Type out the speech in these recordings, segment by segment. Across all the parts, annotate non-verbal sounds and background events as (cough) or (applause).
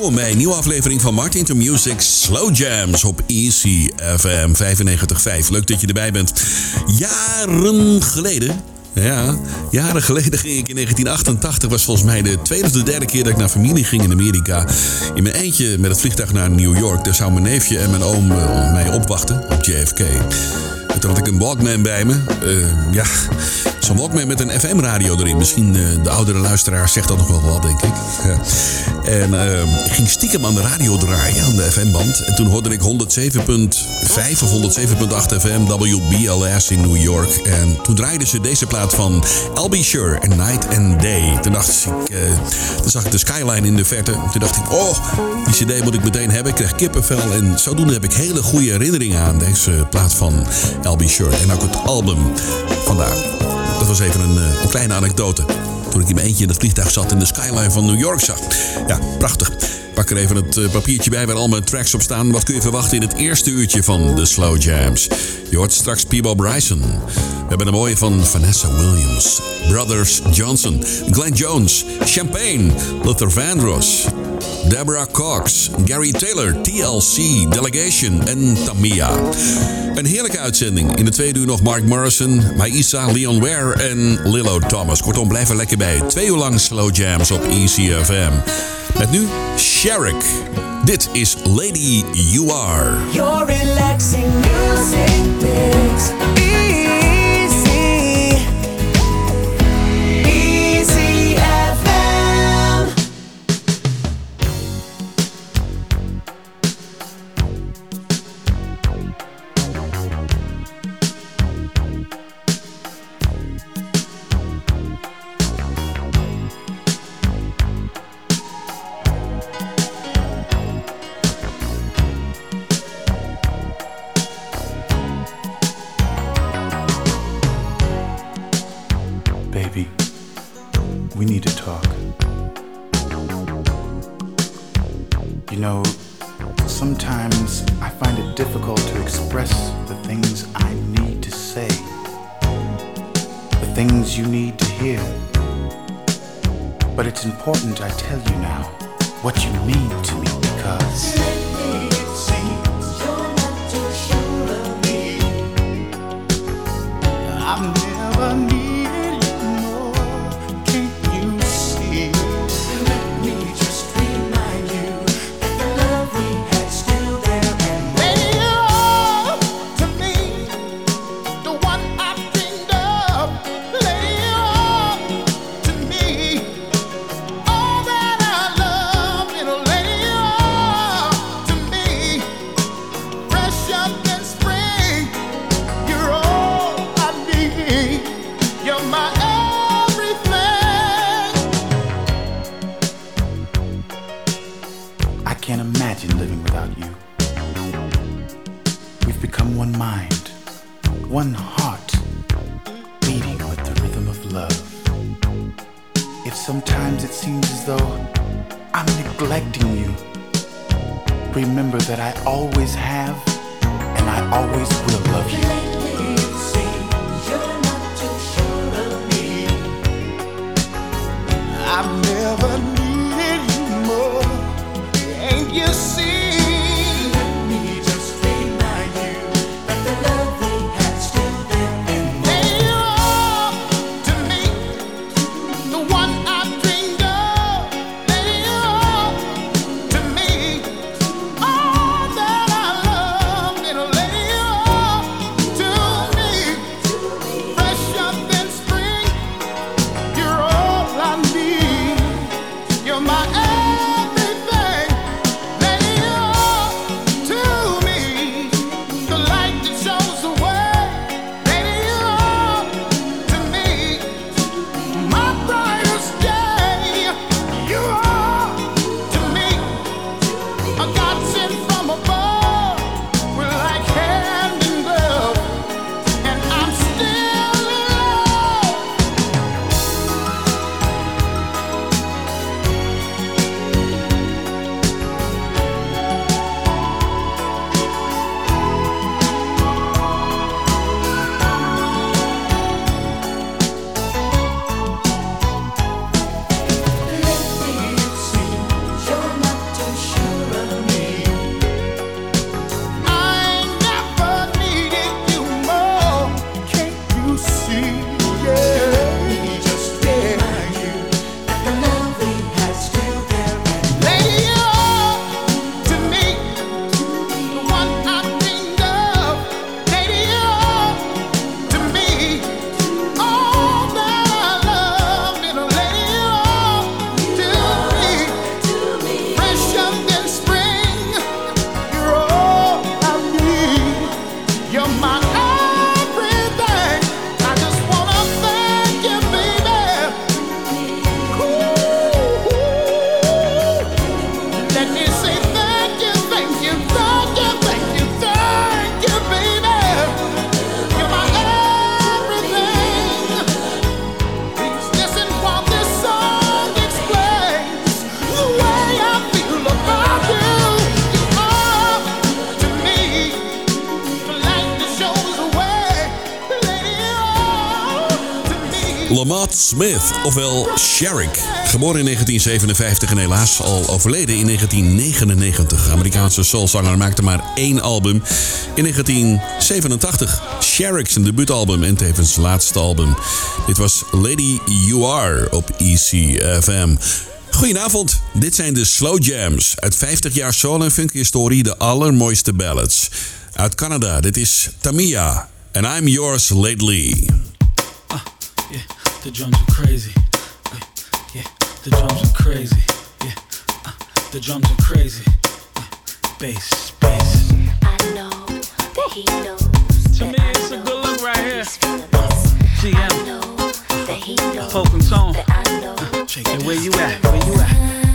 welkom bij een nieuwe aflevering van Martin to Music Slow Jams op ECFM 95.5. Leuk dat je erbij bent. Jaren geleden ja, jaren geleden ging ik in 1988. Was volgens mij de tweede of de derde keer dat ik naar familie ging in Amerika. In mijn eentje met het vliegtuig naar New York. Daar zou mijn neefje en mijn oom eh, mij opwachten op JFK dat had ik een Walkman bij me. Eh, ja, zo'n Walkman met een FM-radio erin. Misschien eh, de oudere luisteraar zegt dat nog wel wat, denk ik. (laughs) En eh, ik ging stiekem aan de radio draaien, aan de FM-band. En toen hoorde ik 107.5 of 107.8 FM WBLS in New York. En toen draaiden ze deze plaat van Be Sure en Night and Day. Toen dacht ik, toen zag ik de skyline in de verte. Toen dacht ik, oh, die cd moet ik meteen hebben. Ik kreeg kippenvel. En zodoende heb ik hele goede herinneringen aan deze plaat van en ook het album. Vandaar. Dat was even eh, een, kleine anekdote. Toen ik in mijn eentje in het vliegtuig zat en de skyline van New York zag. Ja, prachtig pak er even het eh, papiertje bij waar al mijn tracks op staan. Wat kun je verwachten in het eerste uurtje van de Slow Jams? Je hoort straks Peebo Bryson. We hebben een mooie van Vanessa Williams. Brothers Johnson. Glenn Jones. Champagne. Luther Vandross. Deborah Cox. Gary Taylor. TLC. Delegation. En Tamia. Een heerlijke uitzending. In de tweede uur nog Mark Morrison. Maïsa, Leon Ware en Lillo Thomas. Kortom, blijven lekker bij. Twee uur lang Slow Jams op ECFM. Met nu Sherrick. Dit is Lady You Are. become one mind, one heart, beating with the rhythm of love. If sometimes it seems as though I'm neglecting you, remember that I always have and I always will love you. I've never needed you more. And you see. Smith, ofwel Sherrick. Geboren in 1957 en helaas al overleden in 1999. Amerikaanse soulzanger maakte maar één album in 1987. Sherrick zijn debuutalbum en tevens laatste album. Dit was Lady You Are op ECFM. Goedenavond, dit zijn de Slow Jams. Uit 50 jaar soul en funky historie de allermooiste ballads. Uit Canada, dit is Tamia. And I'm yours lately. The drums are crazy. yeah, the drums are crazy. Yeah, uh, the drums are crazy. Uh, bass, bass. I know that he knows. To me, it's a good look right here. GM. Folk and song. Check it. Where you at? Where you at?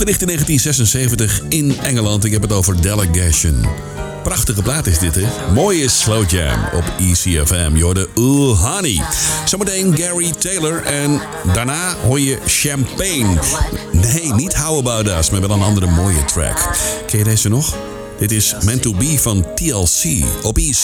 Opgericht in 1976 in Engeland. Ik heb het over Delegation. Prachtige plaat is dit, hè? Mooie slow jam op ECFM. Je hoorde Ooh Honey. Zometeen Gary Taylor en daarna hoor je Champagne. Nee, niet How About Us, maar wel een andere mooie track. Ken je deze nog? Dit is Meant To Be van TLC op EC.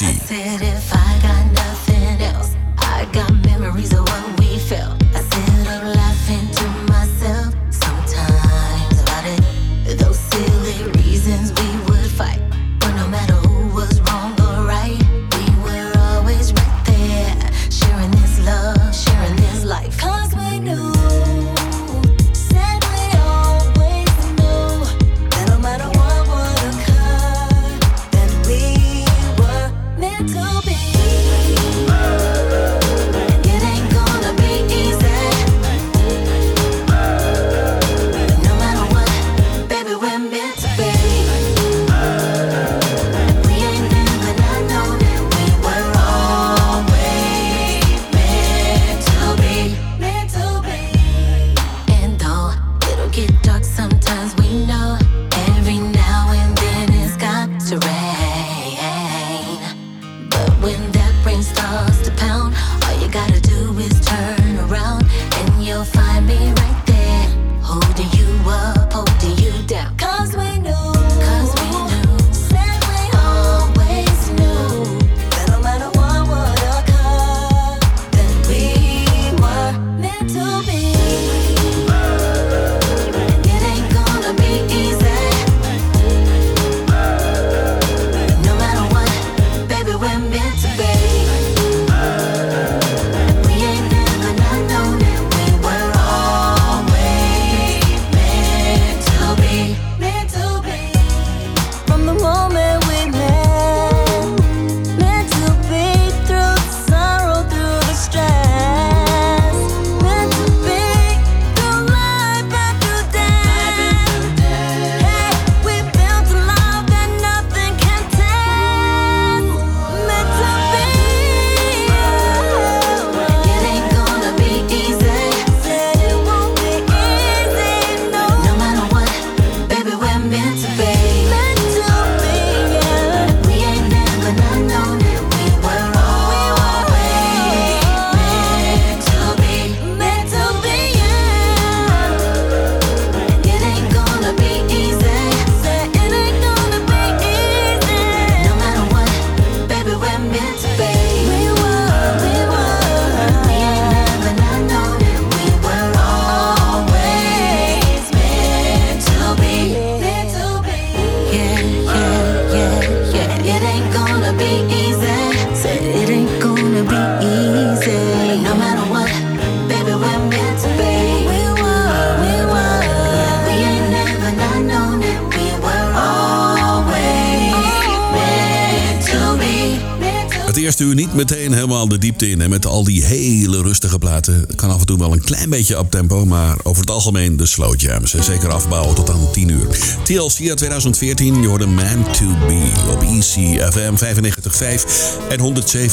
klein beetje op tempo, maar over het algemeen de slow jams. En zeker afbouwen tot aan 10 uur. TLC 2014, je hoorde Man to Be op ECFM 95.5 en 107.8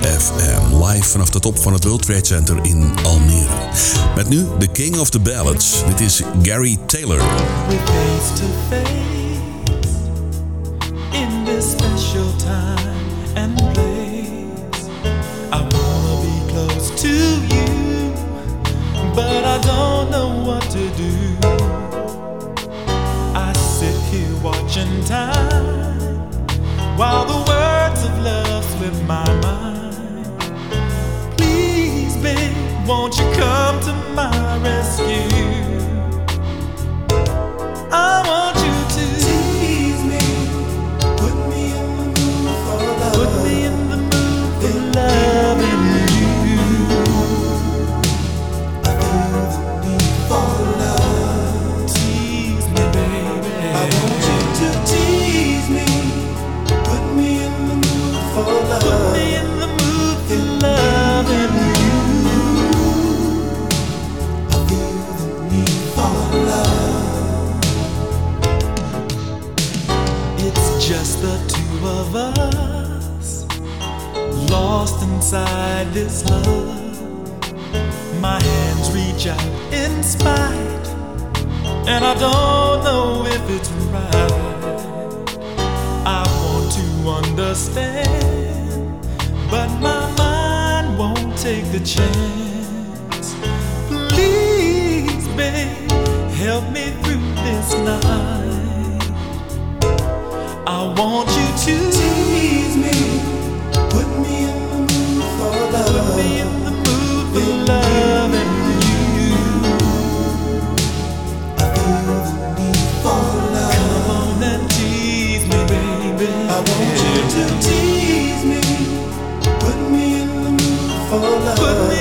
FM. Live vanaf de top van het World Trade Center in Almere. Met nu de King of the Ballads. Dit is Gary Taylor. in this special time and while the Inside this love. My hands reach out in spite, and I don't know if it's right. I want to understand, but my mind won't take the chance. Please, babe, help me through this night. I want you to tease me. Put me in the mood for love.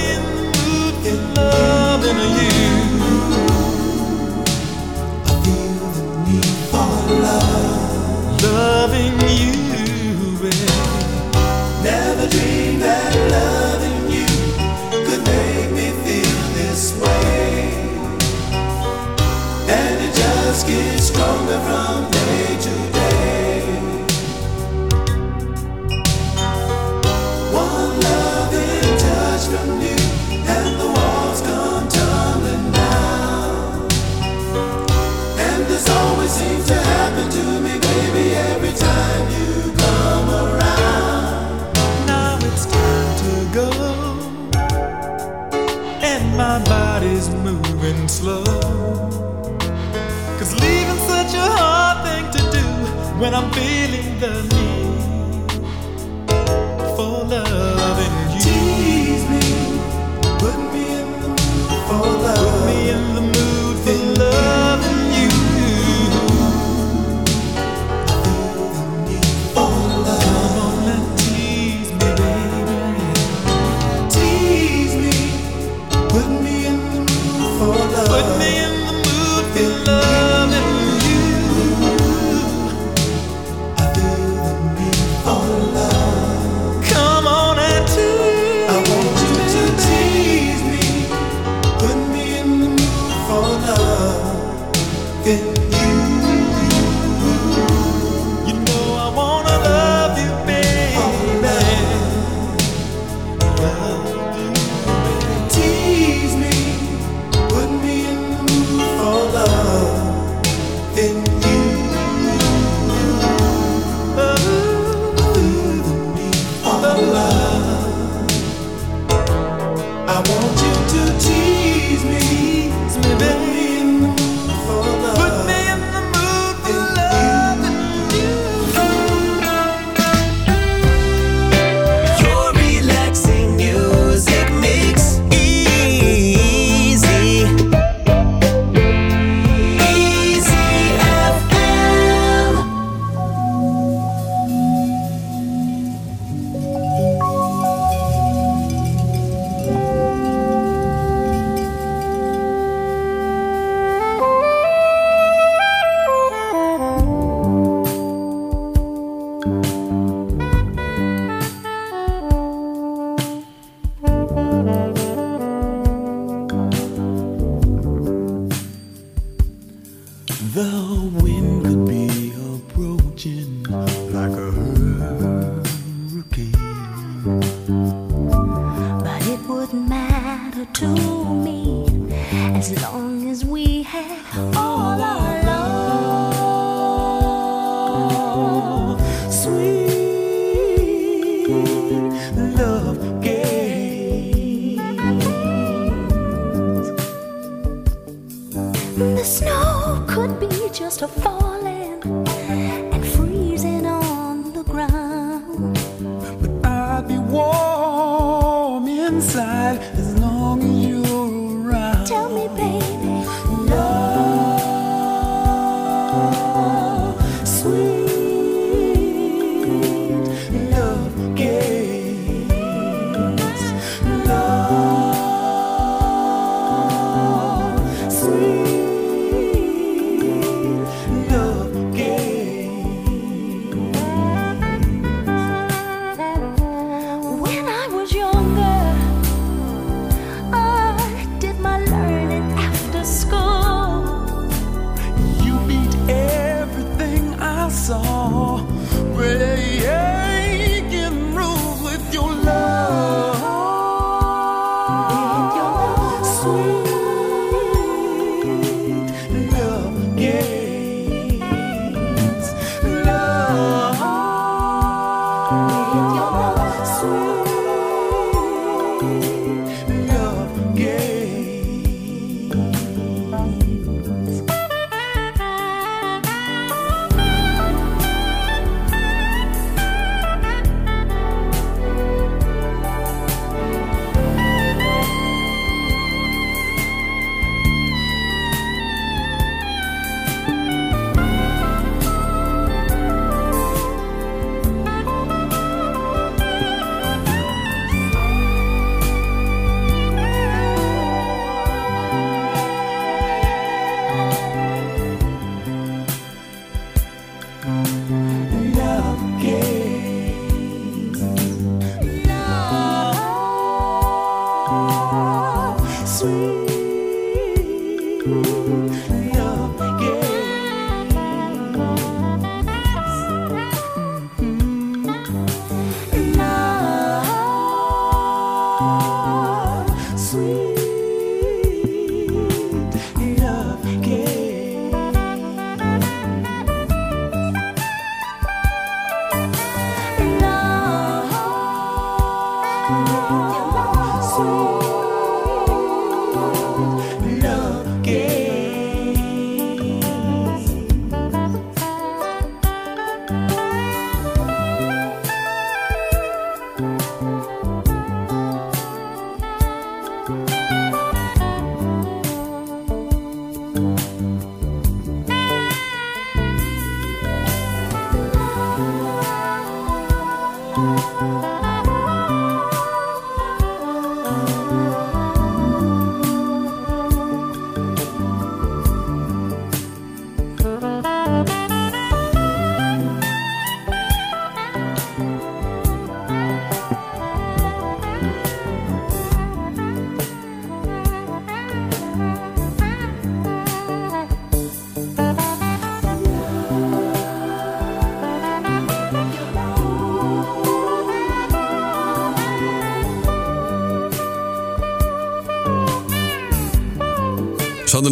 Give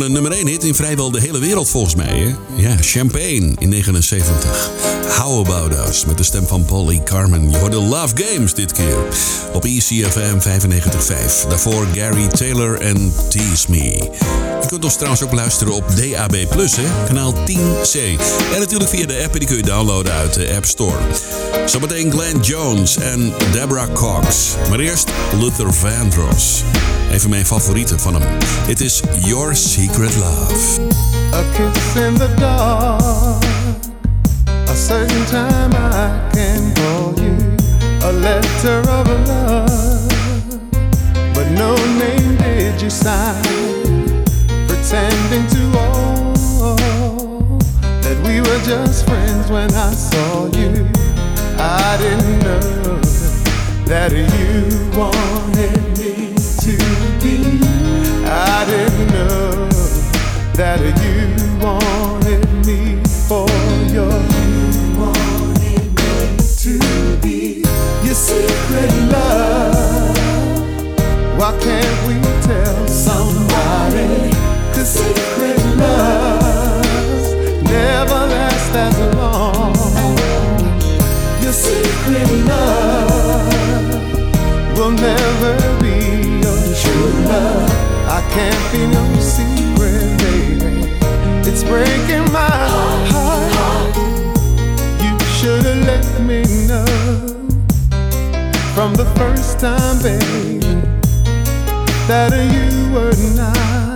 Eh, nummer 1 hit in vrijwel de hele wereld volgens mij. Hè? Ja, Champagne in 79. How About Us met de stem van Polly Carmen. Je hoorde Love Games dit keer op ECFM 95.5. Daarvoor Gary Taylor en Tease Me kunt ons trouwens ook luisteren op DAB+, hè, kanaal 10C. En natuurlijk via de app, die kun je downloaden uit de App Store. Zometeen Glenn Jones en Deborah Cox. Maar eerst Luther Vandross. Een van mijn favorieten van hem. Het is Your Secret Love. A kiss in the dark. A certain time I can call you. A letter of love. But no name did you sign. pretending to all that we were just friends when I saw you. I didn't know that you wanted me to be. I didn't know that you wanted me for your. You wanted me to be your secret love. secret never as long. Your secret love will never be your true love. I can't be no secret, baby. It's breaking my heart. You should have let me know from the first time, baby, that you were not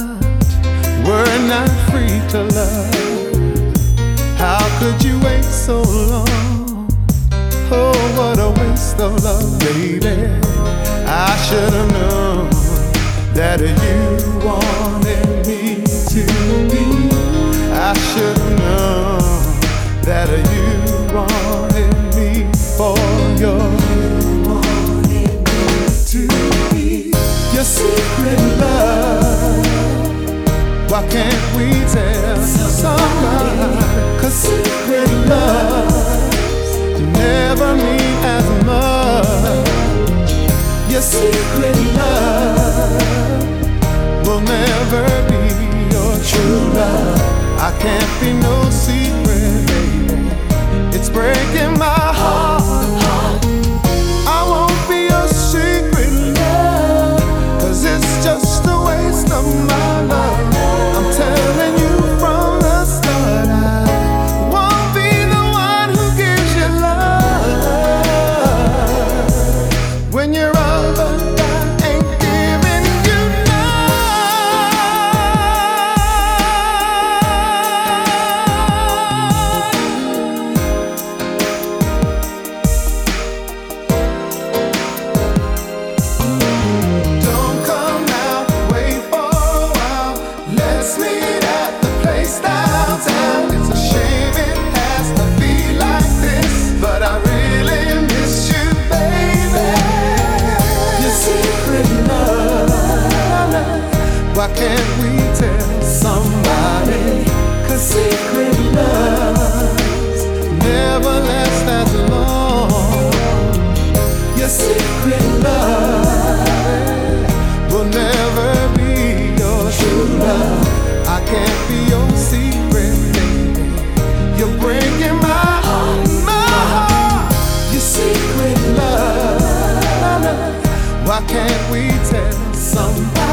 were not free to love, how could you wait so long? Oh, what a waste of love, baby. I should have known that you wanted me to be. I should have known that you. can't be no why can't we tell somebody?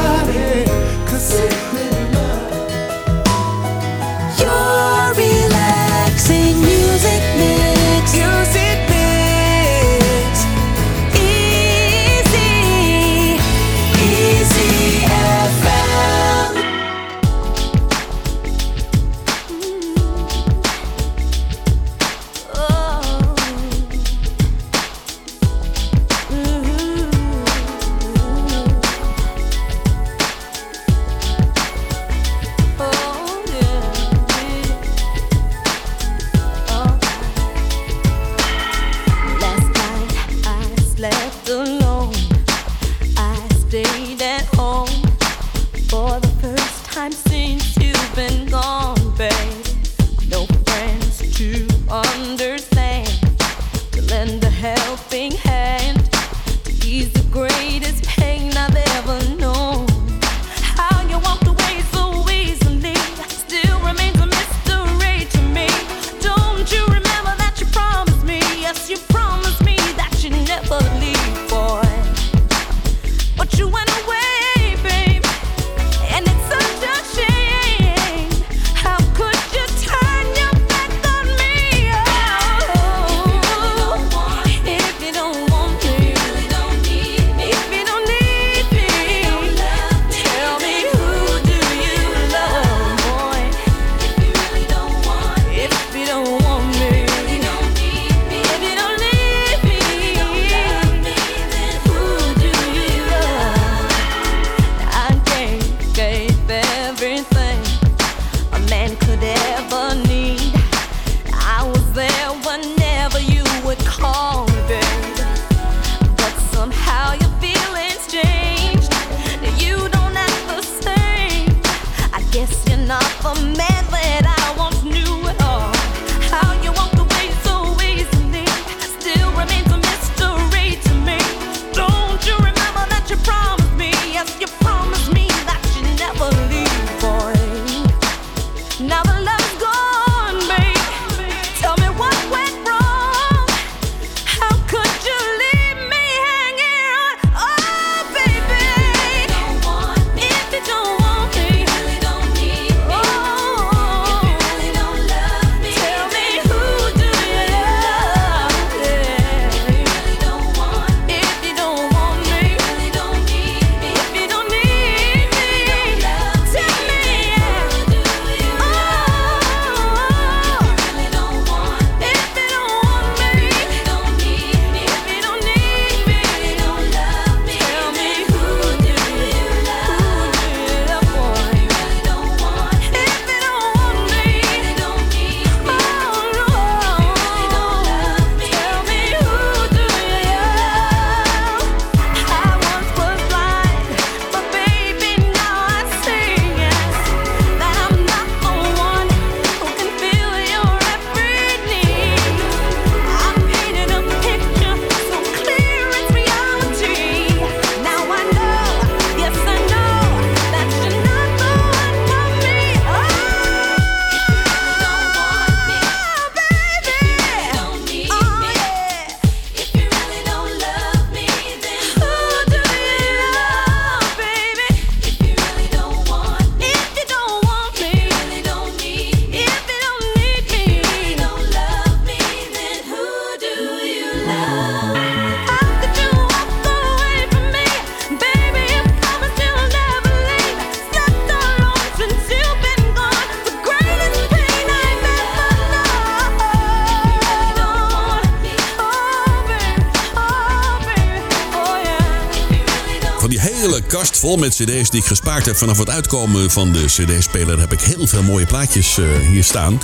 vol met cd's die ik gespaard heb. Vanaf het uitkomen van de cd-speler heb ik heel veel mooie plaatjes eh, hier staan.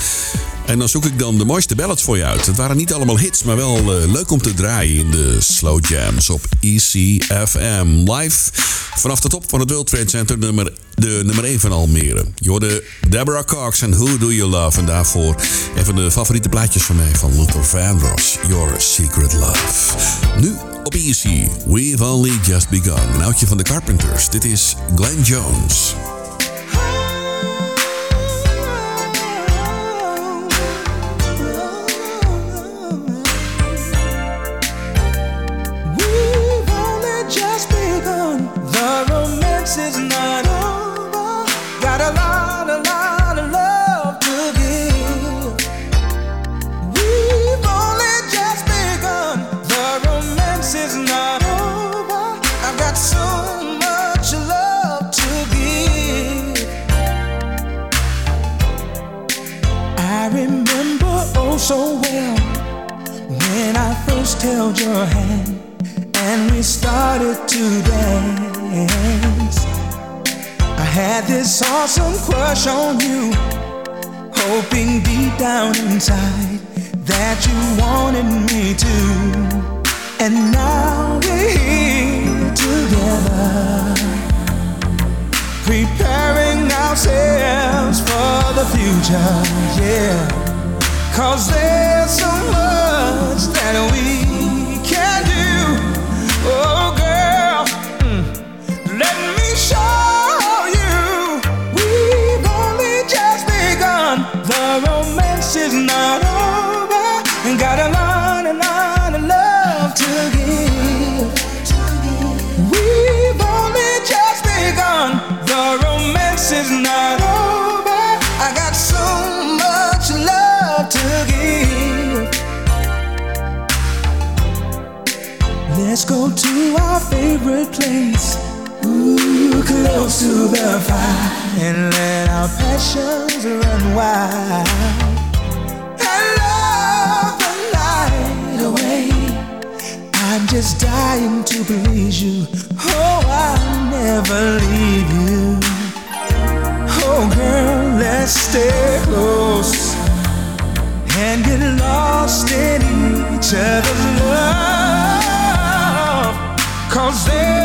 En dan zoek ik dan de mooiste ballads voor je uit. Het waren niet allemaal hits, maar wel eh, leuk om te draaien in de Slow Jams op ECFM. Live vanaf de top van het World Trade Center, nummer, de nummer 1 van Almere. Je hoorde Deborah Cox en Who Do You Love. En daarvoor een de favoriete plaatjes van mij van Luther Vandross, Your Secret Love. Nu op We've only just begun. Een oudje van de Carpenters. Dit is Glenn Jones. held your hand and we started to dance. I had this awesome crush on you, hoping deep down inside that you wanted me to. And now we're here together, preparing ourselves for the future, yeah. Cause there's so much that we The romance is not over. got a lot, and lot of love to give. We've only just begun. The romance is not over. I got so much love to give. Let's go to our favorite place. Ooh, close to the fire and let our passion things run wild. I love the light away. I'm just dying to please you. Oh, I'll never leave you. Oh, girl, let's stay close and get lost in each other's love. Cause there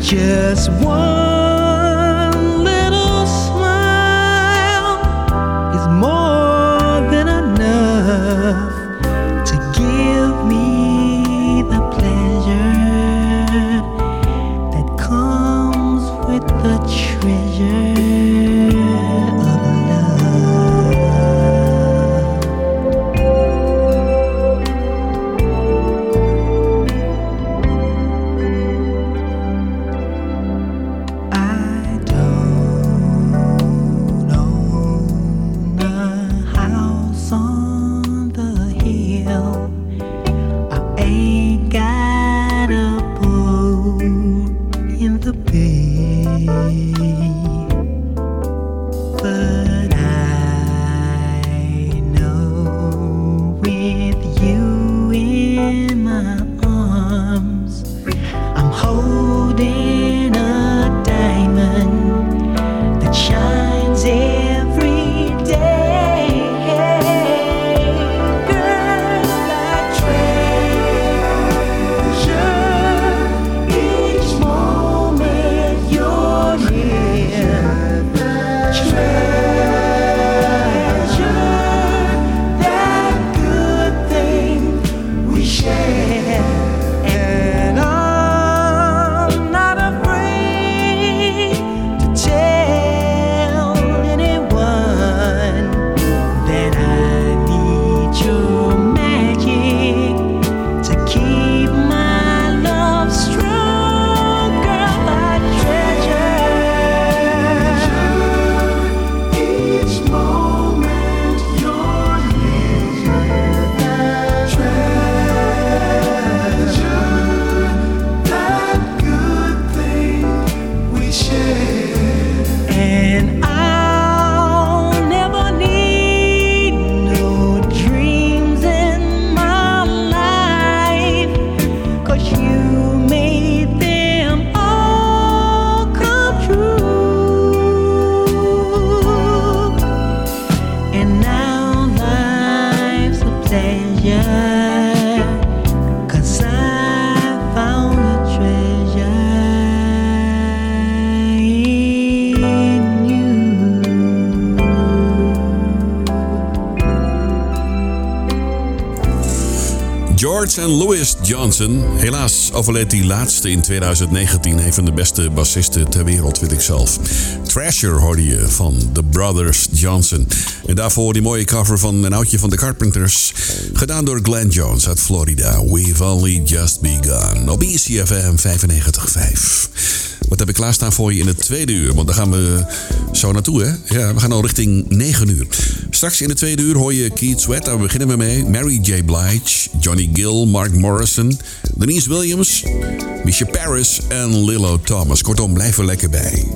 just one. overleed die laatste in 2019. Een van de beste bassisten ter wereld, vind ik zelf. Treasure hoorde je van The Brothers Johnson. En daarvoor die mooie cover van een oudje van The Carpenters. Gedaan door Glenn Jones uit Florida. We've only just begun. Op ECFM 95.5. Wat heb ik klaarstaan voor je in het tweede uur? Want daar gaan we zo naartoe, hè? Ja, we gaan al richting 9 uur. Straks in de tweede uur hoor je Keith Sweat. Daar beginnen we mee. Mary J. Blige, Johnny Gill, Mark Morrison... Denise Williams, Misha Paris en Lillo Thomas. Kortom, blijf er lekker bij.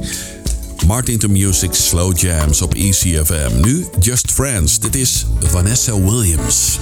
Martin to Music Slow Jams op ECFM. Nu Just Friends. Dit is Vanessa Williams.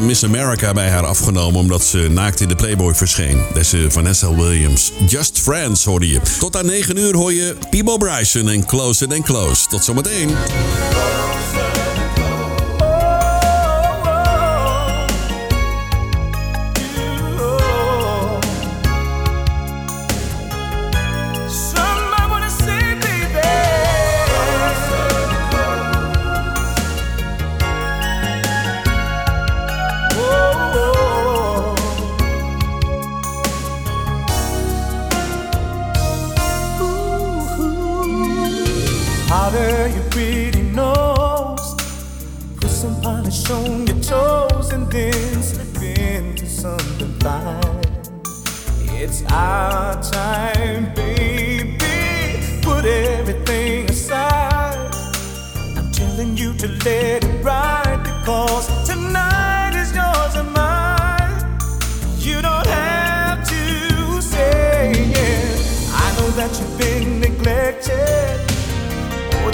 Miss America bij haar afgenomen omdat ze naakt in de Playboy verscheen. Deze eh, Vanessa Williams. Just Friends hoorde je. Tot aan 9 uur hoor je Peebo Bryson en Close and Close. Tot zometeen.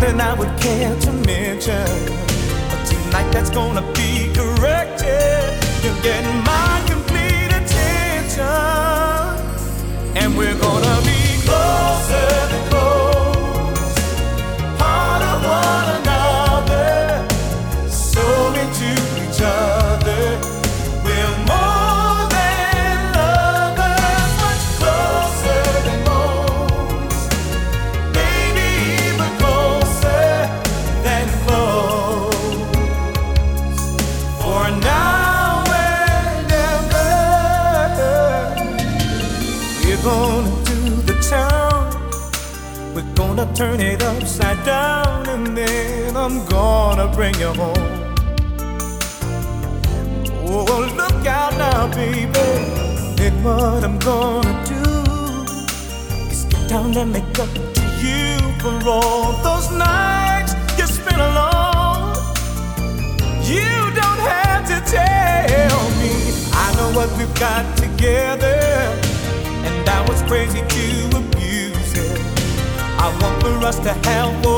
than I would care to mention. But tonight that's gonna be corrected. You're getting my complete attention, and we're gonna be closer. turn it upside down, and then I'm gonna bring you home. Oh, look out now, baby. At what I'm gonna do is get down and make up to you for all those nights you spent alone. You don't have to tell me. I know what we've got together, and I was crazy too us to hell.